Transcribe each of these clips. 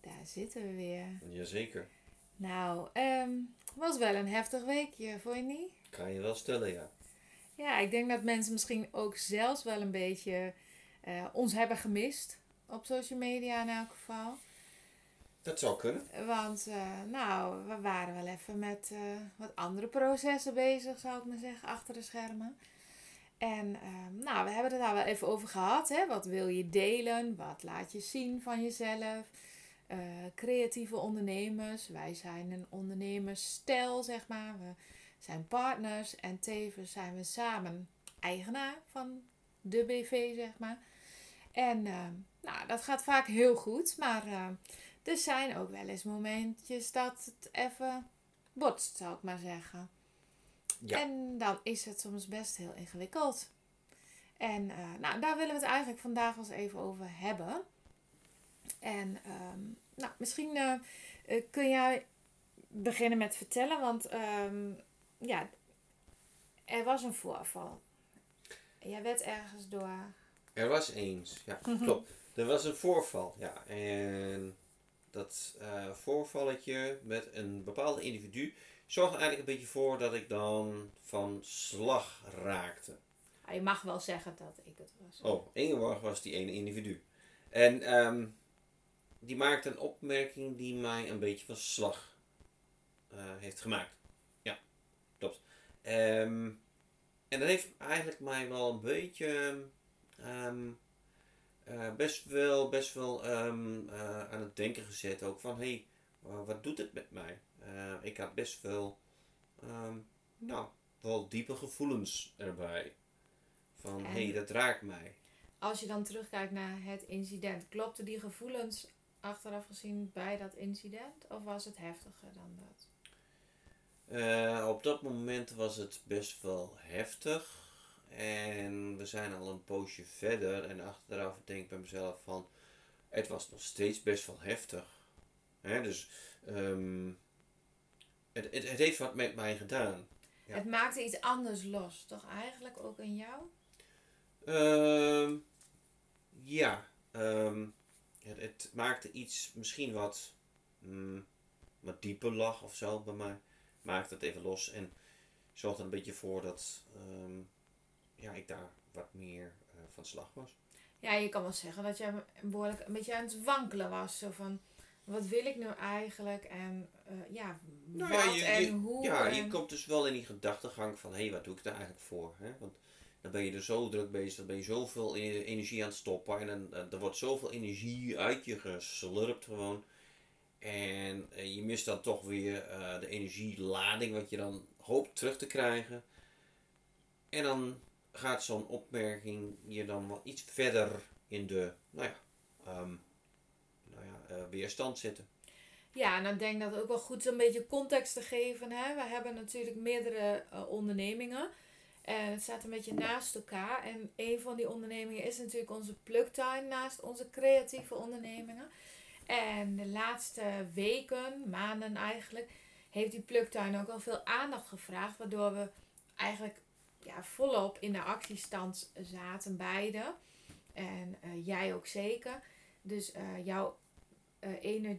Daar zitten we weer. Jazeker. Nou, ehm was wel een heftig weekje, vond je niet? Kan je wel stellen, ja. Ja, ik denk dat mensen misschien ook zelfs wel een beetje eh, ons hebben gemist. Op social media in elk geval. Dat zou kunnen. Want, eh, nou, we waren wel even met eh, wat andere processen bezig, zou ik maar zeggen, achter de schermen. En, ehm, nou, we hebben het daar wel even over gehad. Hè? Wat wil je delen? Wat laat je zien van jezelf? Eh, creatieve ondernemers. Wij zijn een ondernemersstijl, zeg maar. We zijn partners en tevens zijn we samen eigenaar van de BV, zeg maar. En ehm, nou, dat gaat vaak heel goed, maar ehm, er zijn ook wel eens momentjes dat het even botst, zou ik maar zeggen. Ja. En dan is het soms best heel ingewikkeld. En eh, nou, daar willen we het eigenlijk vandaag wel eens even over hebben. En ehm, nou, misschien eh, eh, kun jij beginnen met vertellen, want ehm, ja, er was een voorval. Jij werd ergens door. Er was eens, ja, klopt. Er was een voorval, ja. En dat eh, voorvalletje met een bepaalde individu zorgde eigenlijk een beetje voor dat ik dan van slag raakte. Ah, je mag wel zeggen dat ik het was. Oh, Ingeborg was die ene individu. En ehm, die maakte een opmerking die mij een beetje van slag eh, heeft gemaakt. Ja, klopt. Ehm, en dat heeft eigenlijk mij wel een beetje ehm, eh, best wel, best wel ehm, eh, aan het denken gezet. Ook van, hé, hey, wa- wat doet het met mij? Ik had best wel, nou, wel diepe gevoelens erbij. Van, hé, hey, dat raakt mij. Als je dan terugkijkt naar het incident, klopten die gevoelens achteraf gezien bij dat incident? Of was het heftiger dan dat? Eh, op dat moment was het best wel heftig. En we zijn al een poosje verder. En achteraf denk ik bij mezelf van... Het was nog steeds best wel heftig. Hè, dus... ehm, het, het, het heeft wat met mij gedaan. Ja. Het maakte iets anders los, toch eigenlijk ook in jou? Ehm, ja. ehm, het, het maakte iets misschien wat... mm, wat dieper lag of zo bij mij. Maakte het even los. En zorgde er een beetje voor dat... ehm, ja, ik daar wat meer eh, van slag was. Ja, je kan wel zeggen dat jij behoorlijk een beetje aan het wankelen was. Zo van, wat wil ik nu eigenlijk? En eh, ja, Nou wat ja, je, en hoe? ja, en... je komt dus wel in die gedachtegang van, hé, wat doe ik daar eigenlijk voor? Hè? Want dan ben je er zo druk bezig, dan ben je zoveel e- energie aan het stoppen en dan, eh, er wordt zoveel energie uit je geslurpt gewoon. En eh, je mist dan toch weer eh, de energielading wat je dan hoopt terug te krijgen. En dan gaat zo'n opmerking je dan wel iets verder in de, nou ja, ehm, nou ja weerstand zetten. Ja, en dan denk ik dat het ook wel goed is om een beetje context te geven. Hè? We hebben natuurlijk meerdere ondernemingen. En het staat een beetje naast elkaar. En een van die ondernemingen is natuurlijk onze pluktuin naast onze creatieve ondernemingen. En de laatste weken, maanden eigenlijk, heeft die pluktuin ook wel veel aandacht gevraagd. Waardoor we eigenlijk ja, volop in de actiestand zaten, beide. En eh, jij ook zeker. Dus eh, jouw eh, ene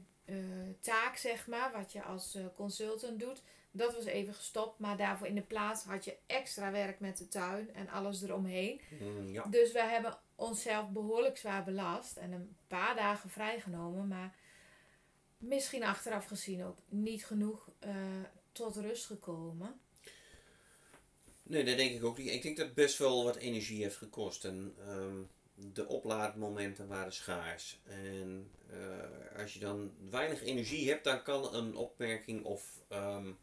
taak, zeg maar, wat je als consultant doet, dat was even gestopt. Maar daarvoor in de plaats had je extra werk met de tuin en alles eromheen. Mm, ja. Dus we hebben onszelf behoorlijk zwaar belast en een paar dagen vrijgenomen. Maar misschien achteraf gezien ook niet genoeg eh, tot rust gekomen. Nee, dat denk ik ook niet. Ik denk dat het best wel wat energie heeft gekost. En ehm, de oplaadmomenten waren schaars. En eh, als je dan weinig energie hebt, dan kan een opmerking of ehm, eh,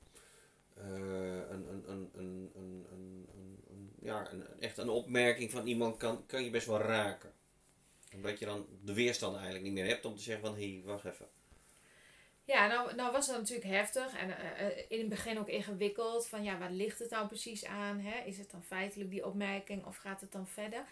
een, een, een, een, een, ja, echt een opmerking van iemand kan, kan je best wel raken. Omdat je dan de weerstand eigenlijk niet meer hebt om te zeggen van hé, hey, wacht even. Ja, nou, nou was dat natuurlijk heftig en eh, eh, in het begin ook ingewikkeld. Van ja, waar ligt het nou precies aan? Hè? Is het dan feitelijk die opmerking of gaat het dan verder?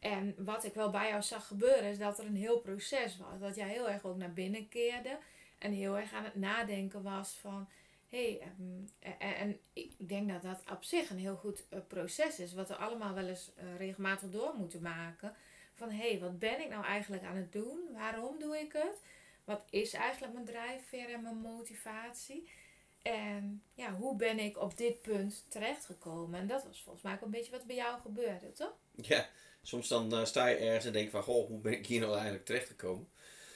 En wat ik wel bij jou zag gebeuren is dat er een heel proces was. Dat jij heel erg ook naar binnen keerde en heel erg aan het nadenken was van... Hey, ehm, en, en ik denk dat dat op zich een heel goed eh, proces is. Wat we allemaal wel eens eh, regelmatig door moeten maken. Van hé, hey, wat ben ik nou eigenlijk aan het doen? Waarom doe ik het? Wat is eigenlijk mijn drijfveer en mijn motivatie? En ja, hoe ben ik op dit punt terechtgekomen? En dat was volgens mij ook een beetje wat bij jou gebeurde, toch? Ja, soms dan eh, sta je ergens en denk van goh, hoe ben ik hier nou eigenlijk terechtgekomen?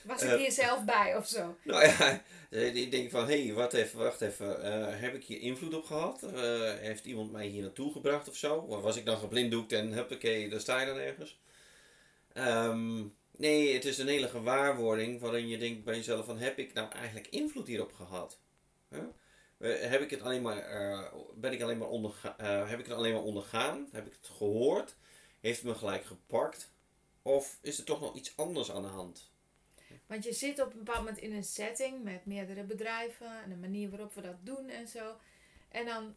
Was ik Eh. hier zelf bij of zo? Nou ja, eh, ik denk van, hé, hey, wat even, wacht even, eh, heb ik hier invloed op gehad? Eh, heeft iemand mij hier naartoe gebracht of zo? Of was ik dan geblinddoekt en huppakee, daar sta je dan ergens? Ehm, nee, het is een hele gewaarwording waarin je denkt bij jezelf van, heb ik nou eigenlijk invloed hierop gehad? Huh? Eh, Heb ik het alleen maar, eh, ben ik alleen maar onderga eh, heb ik het alleen maar ondergaan? Heb ik het gehoord? Heeft het me gelijk gepakt? Of is er toch nog iets anders aan de hand? Want je zit op een bepaald moment in een setting met meerdere bedrijven en de manier waarop we dat doen en zo. En dan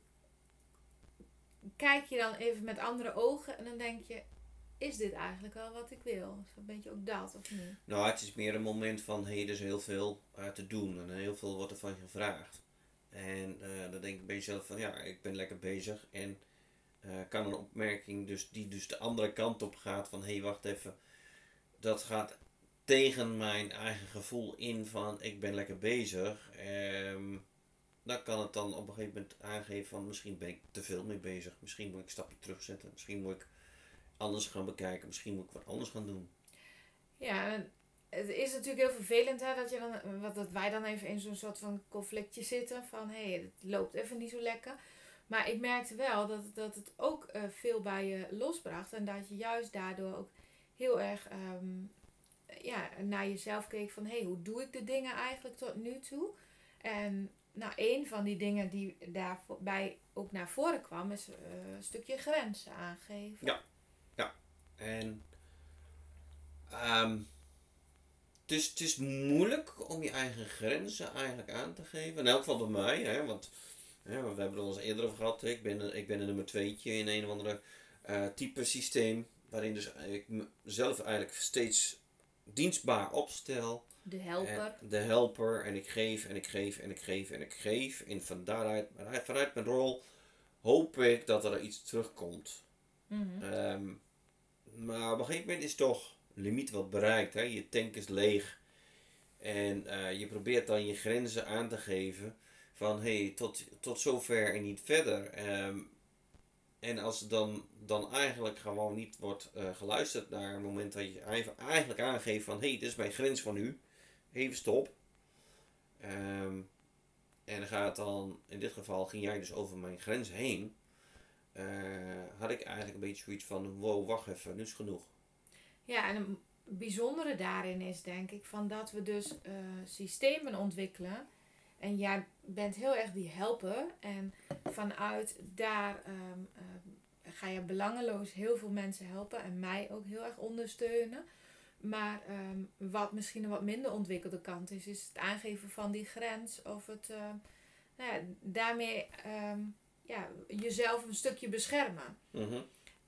kijk je dan even met andere ogen en dan denk je, is dit eigenlijk wel wat ik wil? Zo'n beetje ook dat, of niet? Nou, het is meer een moment van, hé, er is heel veel eh, te doen en heel veel wordt er van je gevraagd. En eh, dan denk ik bij jezelf van, ja, ik ben lekker bezig en eh, kan een opmerking dus, die dus de andere kant op gaat van, hé, wacht even, dat gaat tegen mijn eigen gevoel in van, ik ben lekker bezig. Ehm, dan kan het dan op een gegeven moment aangeven van, misschien ben ik te veel mee bezig. Misschien moet ik een stapje terugzetten. Misschien moet ik anders gaan bekijken. Misschien moet ik wat anders gaan doen. Ja, het is natuurlijk heel vervelend hè, dat, je dan, wat, dat wij dan even in zo'n soort van conflictje zitten. Van hé, hey, het loopt even niet zo lekker. Maar ik merkte wel dat, dat het ook eh, veel bij je losbracht. En dat je juist daardoor ook heel erg ehm, ja, naar jezelf keek van hé, hey, hoe doe ik de dingen eigenlijk tot nu toe? En nou, een van die dingen die daarbij ook naar voren kwam, is eh, een stukje grenzen aangeven. Ja. En ehm, het, is, het is moeilijk om je eigen grenzen eigenlijk aan te geven. In elk geval bij mij, hè, want hè, we hebben het al eens eerder over gehad. Ik ben, ik ben een nummer tweetje in een of andere eh, type systeem. Waarin dus ik mezelf eigenlijk steeds dienstbaar opstel. De helper. De helper. En ik geef en ik geef en ik geef en ik geef. En van daaruit, vanuit, vanuit mijn rol hoop ik dat er iets terugkomt. Mhm. Ehm, maar op een gegeven moment is toch limiet wat bereikt. Hè? Je tank is leeg. En eh, je probeert dan je grenzen aan te geven. Van hé, hey, tot, tot zover en niet verder. Ehm, en als dan, dan eigenlijk gewoon niet wordt eh, geluisterd naar het moment dat je eigenlijk aangeeft van hé, hey, dit is mijn grens van u. Even stop. Ehm, en gaat dan, in dit geval ging jij dus over mijn grens heen. Eh, had ik eigenlijk een beetje zoiets van, wow, wacht even, nu is genoeg. Ja, en een bijzondere daarin is denk ik van dat we dus eh, systemen ontwikkelen. En jij bent heel erg die helper. En vanuit daar ehm, ehm, ga je belangeloos heel veel mensen helpen. En mij ook heel erg ondersteunen. Maar ehm, wat misschien een wat minder ontwikkelde kant is, is het aangeven van die grens. Of het ehm, nou ja, daarmee ja, jezelf een stukje beschermen. Mhm.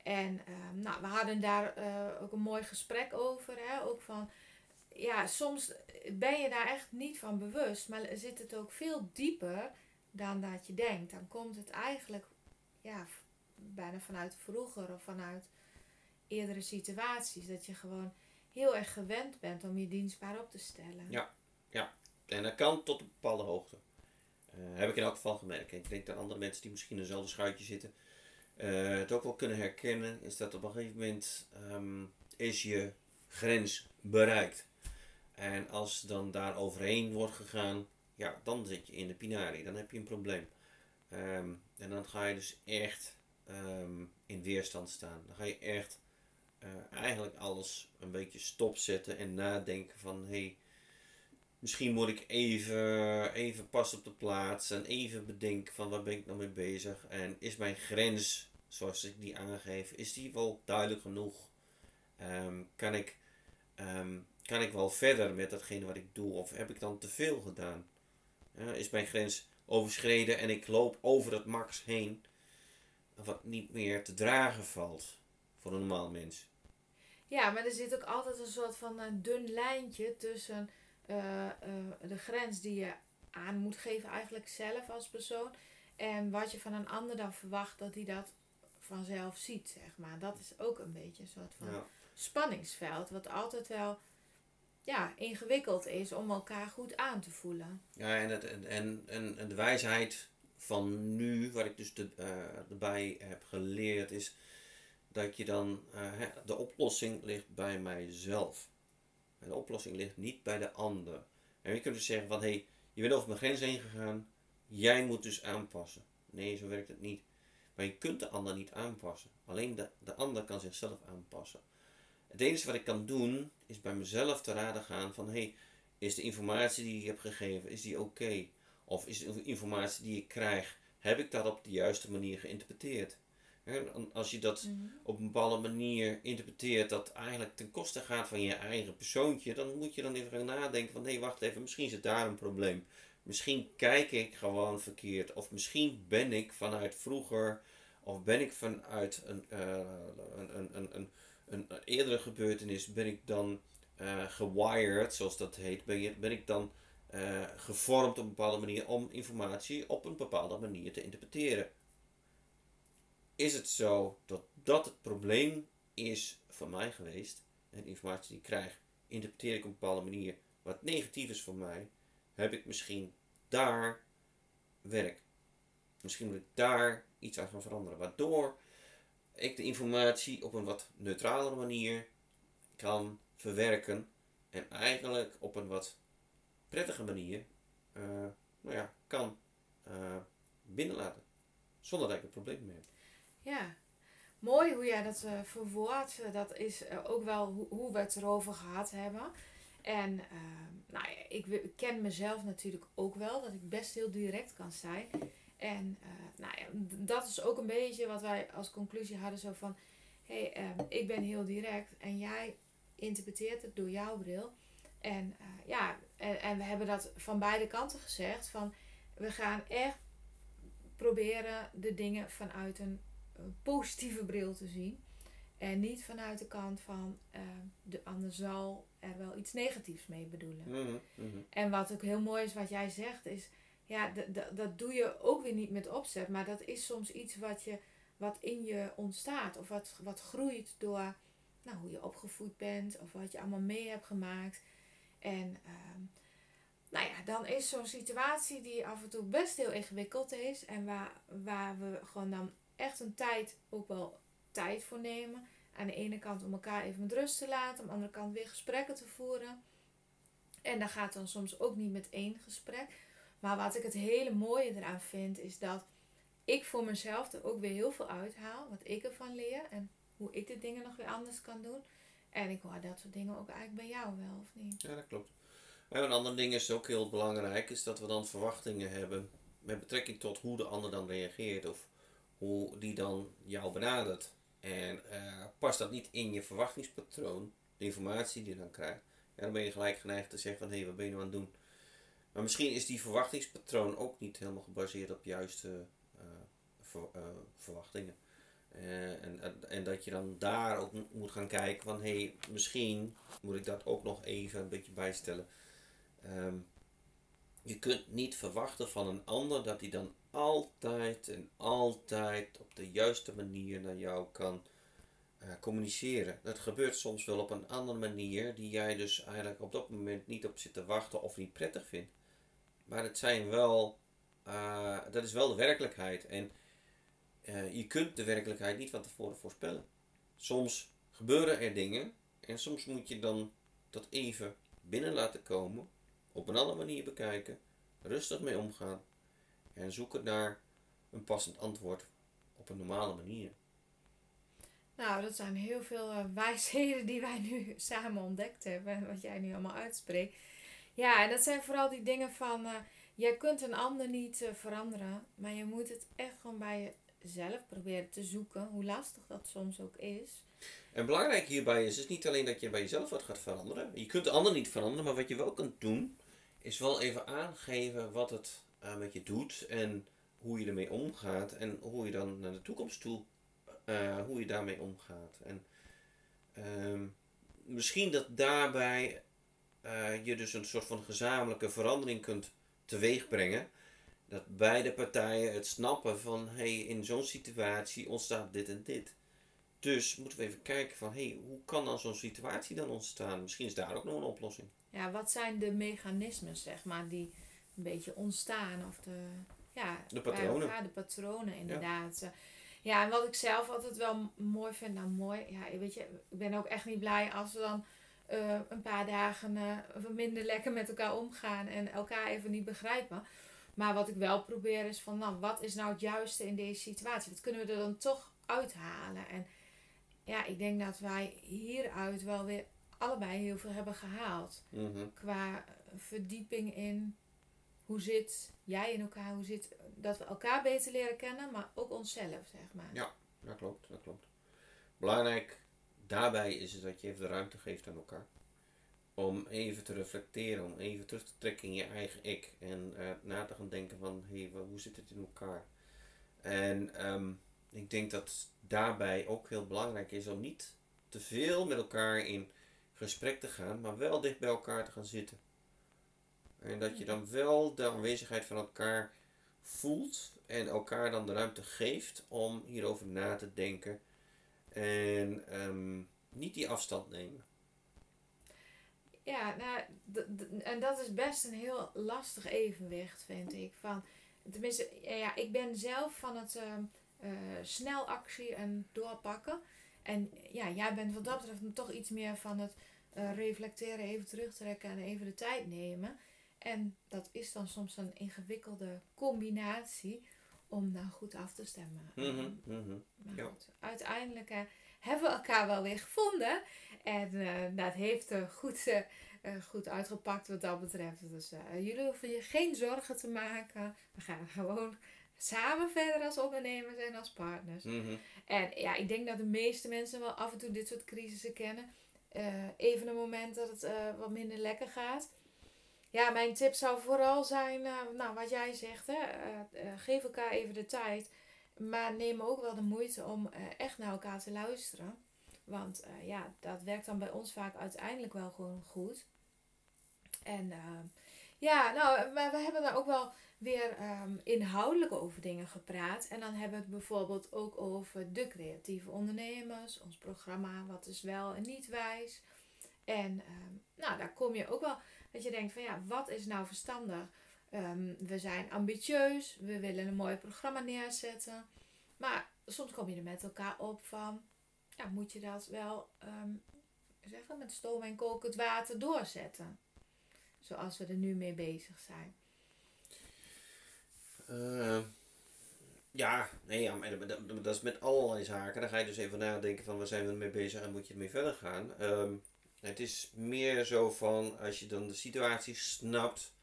En nou, we hadden daar eh, ook een mooi gesprek over. Hè? Ook van, ja, soms ben je daar echt niet van bewust. Maar zit het ook veel dieper dan dat je denkt. Dan komt het eigenlijk ja, bijna vanuit vroeger of vanuit eerdere situaties. Dat je gewoon heel erg gewend bent om je dienstbaar op te stellen. Ja. En dat kan tot een bepaalde hoogte. Eh, heb ik in elk geval gemerkt. En ik denk dat andere mensen die misschien in hetzelfde schuitje zitten, eh, het ook wel kunnen herkennen. Is dat op een gegeven moment ehm, is je grens bereikt. En als dan daar overheen wordt gegaan, ja, dan zit je in de pinari. Dan heb je een probleem. Ehm, en dan ga je dus echt ehm, in weerstand staan. Dan ga je echt eh, eigenlijk alles een beetje stopzetten en nadenken van hé, hey, misschien moet ik even, even pas op de plaats en even bedenken van waar ben ik nou mee bezig en is mijn grens zoals ik die aangeef, is die wel duidelijk genoeg? Ehm, kan, ik, kan ik wel verder met datgene wat ik doe of heb ik dan te veel gedaan? Is mijn grens overschreden en ik loop over het max heen, wat niet meer te dragen valt voor een normaal mens? Ja, maar er zit ook altijd een soort van een dun lijntje tussen uh, de grens die je aan moet geven, eigenlijk zelf als persoon. En wat je van een ander dan verwacht dat hij dat vanzelf ziet, zeg maar. Dat is ook een beetje een soort van spanningsveld, wat altijd wel ja, ingewikkeld is om elkaar goed aan te voelen. Ja, en, het, en, en, en de wijsheid van nu, wat ik dus de, uh, erbij heb geleerd, is dat je dan, de oplossing ligt bij mijzelf. De oplossing ligt niet bij de ander. En je kunt dus zeggen van, hé, hey, je bent over mijn grens heen gegaan, jij moet dus aanpassen. Nee, zo werkt het niet. Maar je kunt de ander niet aanpassen. Alleen de, de ander kan zichzelf aanpassen. Het enige wat ik kan doen, is bij mezelf te raden gaan van, hé, hey, is de informatie die ik heb gegeven, is die oké? Of is de informatie die ik krijg, heb ik dat op de juiste manier geïnterpreteerd? als je dat mhm. op een bepaalde manier interpreteert dat eigenlijk ten koste gaat van je eigen persoontje, dan moet je dan even gaan nadenken van hé, hey, wacht even, misschien zit daar een probleem. Misschien kijk ik gewoon verkeerd. Of misschien ben ik vanuit vroeger, of ben ik vanuit een, uh, een, een, een, een, een, eerdere gebeurtenis, ben ik dan uh, gewired, zoals dat heet, ben, je, ben ik dan uh, gevormd op een bepaalde manier om informatie op een bepaalde manier te interpreteren is het zo dat dat het probleem is voor mij geweest. En informatie die ik krijg, interpreteer ik op een bepaalde manier wat negatief is voor mij. Heb ik misschien daar werk. Misschien moet ik daar iets aan gaan veranderen. Waardoor ik de informatie op een wat neutralere manier kan verwerken. En eigenlijk op een wat prettige manier uh, nou ja, kan uh, binnenlaten. Zonder dat ik een probleem mee heb. Ja, mooi hoe jij dat uh, verwoordt. Dat is ook wel hoe, hoe we het erover gehad hebben. En nou ik, ken mezelf natuurlijk ook wel, dat ik best heel direct kan zijn. En nou ja, dat is ook een beetje wat wij als conclusie hadden: zo van hé, hey, ehm, ik ben heel direct en jij interpreteert het door jouw bril. En ja, en, en we hebben dat van beide kanten gezegd: van we gaan echt proberen de dingen vanuit een positieve bril te zien. En niet vanuit de kant van uh, de ander zal er wel iets negatiefs mee bedoelen. Mhm, mhm. En wat ook heel mooi is wat jij zegt, is ja, dat doe je ook weer niet met opzet, maar dat is soms iets wat, je, wat in je ontstaat of wat, wat groeit door nou, hoe je opgevoed bent of wat je allemaal mee hebt gemaakt. En uh, nou ja, dan is zo'n situatie die af en toe best heel ingewikkeld is en waar, waar we gewoon dan echt een tijd, ook wel tijd voor nemen. Aan de ene kant om elkaar even met rust te laten, aan de andere kant weer gesprekken te voeren. En dat gaat dan soms ook niet met één gesprek. Maar wat ik het hele mooie eraan vind, is dat ik voor mezelf er ook weer heel veel uithaal. Wat ik ervan leer en hoe ik de dingen nog weer anders kan doen. En ik hoor dat soort dingen ook eigenlijk bij jou wel, of niet? Ja, dat klopt. Maar een ander ding is ook heel belangrijk, is dat we dan verwachtingen hebben met betrekking tot hoe de ander dan reageert. Of hoe die dan jou benadert. En uh, past dat niet in je verwachtingspatroon, de informatie die je dan krijgt, ja, dan ben je gelijk geneigd te zeggen van hé, hey, wat ben je nou aan het doen? Maar misschien is die verwachtingspatroon ook niet helemaal gebaseerd op juiste uh, verwachtingen. en, en dat je dan daar ook moet gaan kijken van hé, hey, misschien moet ik dat ook nog even een beetje bijstellen. Um, je kunt niet verwachten van een ander dat hij dan altijd en altijd op de juiste manier naar jou kan communiceren. Dat gebeurt soms wel op een andere manier die jij dus eigenlijk op dat moment niet op zit te wachten of niet prettig vindt. Maar het zijn wel, uh, dat is wel de werkelijkheid. En uh, je kunt de werkelijkheid niet van tevoren voorspellen. Soms gebeuren er dingen en soms moet je dan dat even binnen laten komen op een andere manier bekijken, rustig mee omgaan en zoeken naar een passend antwoord op een normale manier. Nou, dat zijn heel veel uh, wijsheden die wij nu samen ontdekt hebben. Wat jij nu allemaal uitspreekt. Ja, en dat zijn vooral die dingen van... Uh, jij kunt een ander niet uh, veranderen. Maar je moet het echt gewoon bij jezelf proberen te zoeken. Hoe lastig dat soms ook is. En belangrijk hierbij is, is niet alleen dat je bij jezelf wat gaat veranderen. Je kunt de ander niet veranderen. Maar wat je wel kunt doen... Is wel even aangeven wat het met je doet. En hoe je ermee omgaat. En hoe je dan naar de toekomst toe hoe je daarmee omgaat. En uh, misschien dat daarbij uh, je dus een soort van gezamenlijke verandering kunt teweegbrengen. Dat beide partijen het snappen van hé, hey, in zo'n situatie ontstaat dit en dit. Dus moeten we even kijken van hé, hey, hoe kan dan zo'n situatie dan ontstaan? Misschien is daar ook nog een oplossing. Ja, wat zijn de mechanismen, zeg maar, die een beetje ontstaan? Of de, ja, de patronen. Ja, de patronen inderdaad. Ja. Ja, en wat ik zelf altijd wel mooi vind, nou mooi, ja, weet je, ik ben ook echt niet blij als we dan uh, een paar dagen uh, minder lekker met elkaar omgaan en elkaar even niet begrijpen. Maar wat ik wel probeer is van, nou, wat is nou het juiste in deze situatie? Wat kunnen we er dan toch uithalen? En ja, ik denk dat wij hieruit wel weer allebei heel veel hebben gehaald. Mm -hmm. Qua verdieping in hoe zit jij in elkaar, hoe zit dat we elkaar beter leren kennen, maar ook onszelf, zeg maar. Ja, dat klopt, dat klopt. Belangrijk daarbij is het dat je even de ruimte geeft aan elkaar. Om even te reflecteren, om even terug te trekken in je eigen ik. En uh, na te gaan denken van, hé, hey, hoe zit het in elkaar? En um, ik denk dat daarbij ook heel belangrijk is om niet te veel met elkaar in gesprek te gaan, maar wel dicht bij elkaar te gaan zitten. En dat je dan wel de aanwezigheid van elkaar voelt en elkaar dan de ruimte geeft om hierover na te denken. En um, niet die afstand nemen. Ja, nou, en dat is best een heel lastig evenwicht, vind ik. Van, tenminste, ja, ik ben zelf van het uh, uh, snel actie en doorpakken. En ja, jij bent wat dat betreft toch iets meer van het uh, reflecteren, even terugtrekken en even de tijd nemen. En dat is dan soms een ingewikkelde combinatie om dan goed af te stemmen. Mm -hmm, ja. goed, uiteindelijk uh, hebben we elkaar wel weer gevonden. En uh, dat heeft uh, goed, goed uitgepakt wat dat betreft. Dus jullie hoeven je geen zorgen te maken. We gaan gewoon samen verder als ondernemers en als partners. Mm -hmm. En ja, ik denk dat de meeste mensen wel af en toe dit soort crisissen kennen. even een moment dat het wat minder lekker gaat ja, mijn tip zou vooral zijn, uh, nou, wat jij zegt, hè, uh, uh, geef elkaar even de tijd. Maar neem ook wel de moeite om echt naar elkaar te luisteren. Want ja, dat werkt dan bij ons vaak uiteindelijk wel gewoon goed. En ja, nou, we, we hebben daar ook wel weer um, inhoudelijk over dingen gepraat. En dan hebben we het bijvoorbeeld ook over de creatieve ondernemers, ons programma, wat is wel en niet wijs. En um, nou, daar kom je ook wel dat je denkt van ja, wat is nou verstandig? Um, we zijn ambitieus, we willen een mooi programma neerzetten. Maar soms kom je er met elkaar op van, ja, moet je dat wel um, zeggen, met stoom en kokend water doorzetten? Zoals we er nu mee bezig zijn. Uh, ja, nee, ja, dat, is met allerlei zaken. Dan ga je dus even nadenken van waar zijn we ermee bezig en moet je ermee verder gaan. Het is meer zo van als je dan de situatie snapt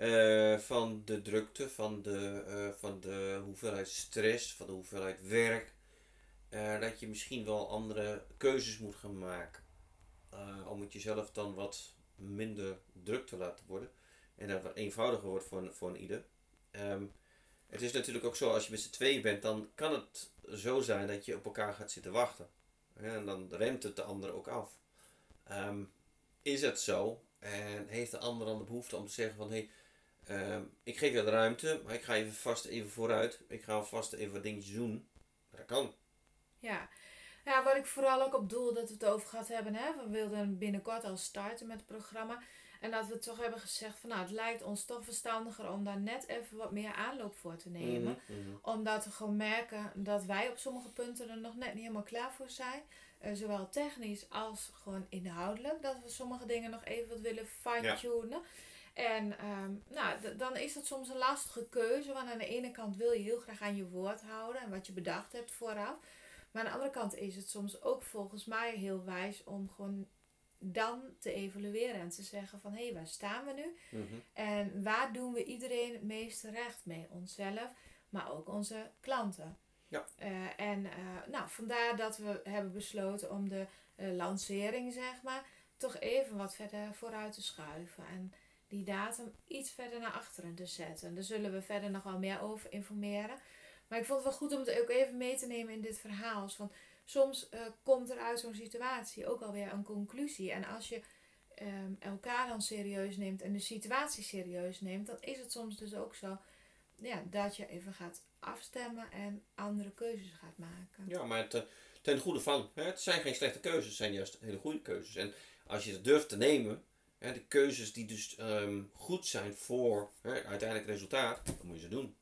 uh, van de drukte, van de, uh, van de hoeveelheid stress, van de hoeveelheid werk, uh, dat je misschien wel andere keuzes moet gaan maken. om het jezelf dan wat minder druk te laten worden en dat wat eenvoudiger wordt voor, voor ieder. Um, het is natuurlijk ook zo, als je met z'n tweeën bent, dan kan het zo zijn dat je op elkaar gaat zitten wachten. En dan remt het de ander ook af. Um, is het zo? En heeft de ander dan de behoefte om te zeggen van hé, hey, um, ik geef je de ruimte, maar ik ga even vast even vooruit. Ik ga vast even wat dingetjes doen. Dat kan. Ja. ja, wat ik vooral ook op doel dat we het over gehad hebben. Hè? We wilden binnenkort al starten met het programma. En dat we toch hebben gezegd van nou, het lijkt ons toch verstandiger om daar net even wat meer aanloop voor te nemen. Mm -hmm. Omdat we gewoon merken dat wij op sommige punten er nog net niet helemaal klaar voor zijn. Uh, zowel technisch als gewoon inhoudelijk. Dat we sommige dingen nog even wat willen fine-tunen. En ehm, nou, dan is dat soms een lastige keuze. Want aan de ene kant wil je heel graag aan je woord houden en wat je bedacht hebt vooraf. Maar aan de andere kant is het soms ook volgens mij heel wijs om gewoon dan te evalueren en te zeggen van hé, hey, waar staan we nu? Mhm. En waar doen we iedereen het meeste recht mee? Onszelf, maar ook onze klanten. Ja. Eh, en eh, nou, vandaar dat we hebben besloten om de eh, lancering, zeg maar, toch even wat verder vooruit te schuiven. En die datum iets verder naar achteren te zetten. Daar zullen we verder nog wel meer over informeren. Maar ik vond het wel goed om het ook even mee te nemen in dit verhaal. Van, soms komt er uit zo'n situatie ook alweer een conclusie. En als je ehm, elkaar dan serieus neemt en de situatie serieus neemt, dan is het soms dus ook zo ja, dat je even gaat afstemmen en andere keuzes gaat maken. Ja, maar het, eh, ten goede van. Hè, het zijn geen slechte keuzes, het zijn juist hele goede keuzes. En als je het durft te nemen, hè, de keuzes die dus ehm, goed zijn voor hè, uiteindelijk resultaat, dan moet je ze doen.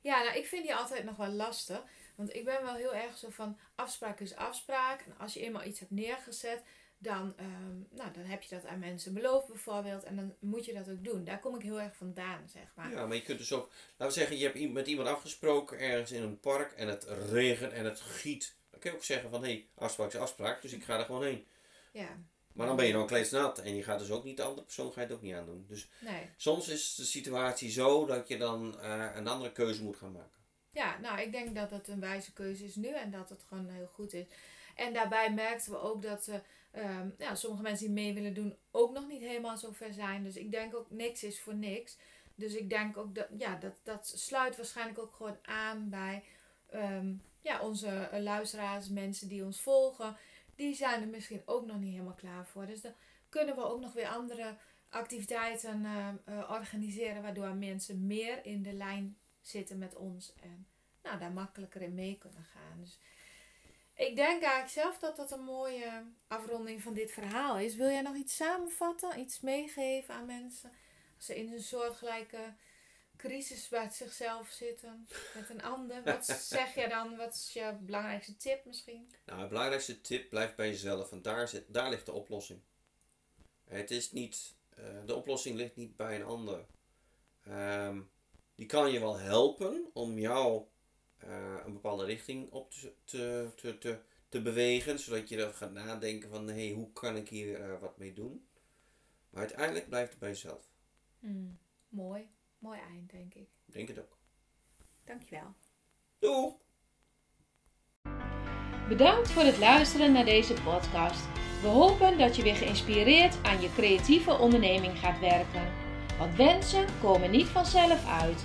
Ja, nou, ik vind die altijd nog wel lastig. Want ik ben wel heel erg zo van afspraak is afspraak. En als je eenmaal iets hebt neergezet, dan, ehm, nou, dan heb je dat aan mensen beloofd bijvoorbeeld. En dan moet je dat ook doen. Daar kom ik heel erg vandaan, zeg maar. Ja, maar je kunt dus ook, laten we zeggen, je hebt met iemand afgesproken ergens in een park en het regent en het giet. Dan kun je ook zeggen van, hé, hey, afspraak is afspraak, dus ik ga er gewoon heen. Ja, Maar dan ben je dan kleedsnat en je gaat dus ook niet de andere persoon ga je het ook niet aandoen. Dus nee. soms is de situatie zo dat je dan eh, een andere keuze moet gaan maken. Ja, nou, ik denk dat het een wijze keuze is nu en dat het gewoon heel goed is. En daarbij merkten we ook dat eh, ehm, ja, sommige mensen die mee willen doen ook nog niet helemaal zo ver zijn. Dus ik denk ook niks is voor niks. Dus ik denk ook dat, ja, dat, dat sluit waarschijnlijk ook gewoon aan bij ehm, ja, onze eh, luisteraars, mensen die ons volgen. Die zijn er misschien ook nog niet helemaal klaar voor. Dus dan kunnen we ook nog weer andere activiteiten eh, organiseren waardoor mensen meer in de lijn zitten met ons en nou, daar makkelijker in mee kunnen gaan. Dus ik denk eigenlijk zelf dat dat een mooie afronding van dit verhaal is. Wil jij nog iets samenvatten, iets meegeven aan mensen als ze in een soortgelijke crisis bij zichzelf zitten met een ander? Wat zeg je dan? Wat is je belangrijkste tip misschien? Nou, het belangrijkste tip blijft bij jezelf, want daar, zit, daar ligt de oplossing. Het is niet, eh, de oplossing ligt niet bij een ander. Ehm, die kan je wel helpen om jou eh, een bepaalde richting op te, te, te, te, te bewegen, zodat je er gaat nadenken van, hé, hey, hoe kan ik hier eh, wat mee doen? Maar uiteindelijk blijft het bij jezelf. Hmm, mooi, mooi eind denk ik. Ik denk het ook. Dankjewel. Doei! Bedankt voor het luisteren naar deze podcast. We hopen dat je weer geïnspireerd aan je creatieve onderneming gaat werken. Want wensen komen niet vanzelf uit.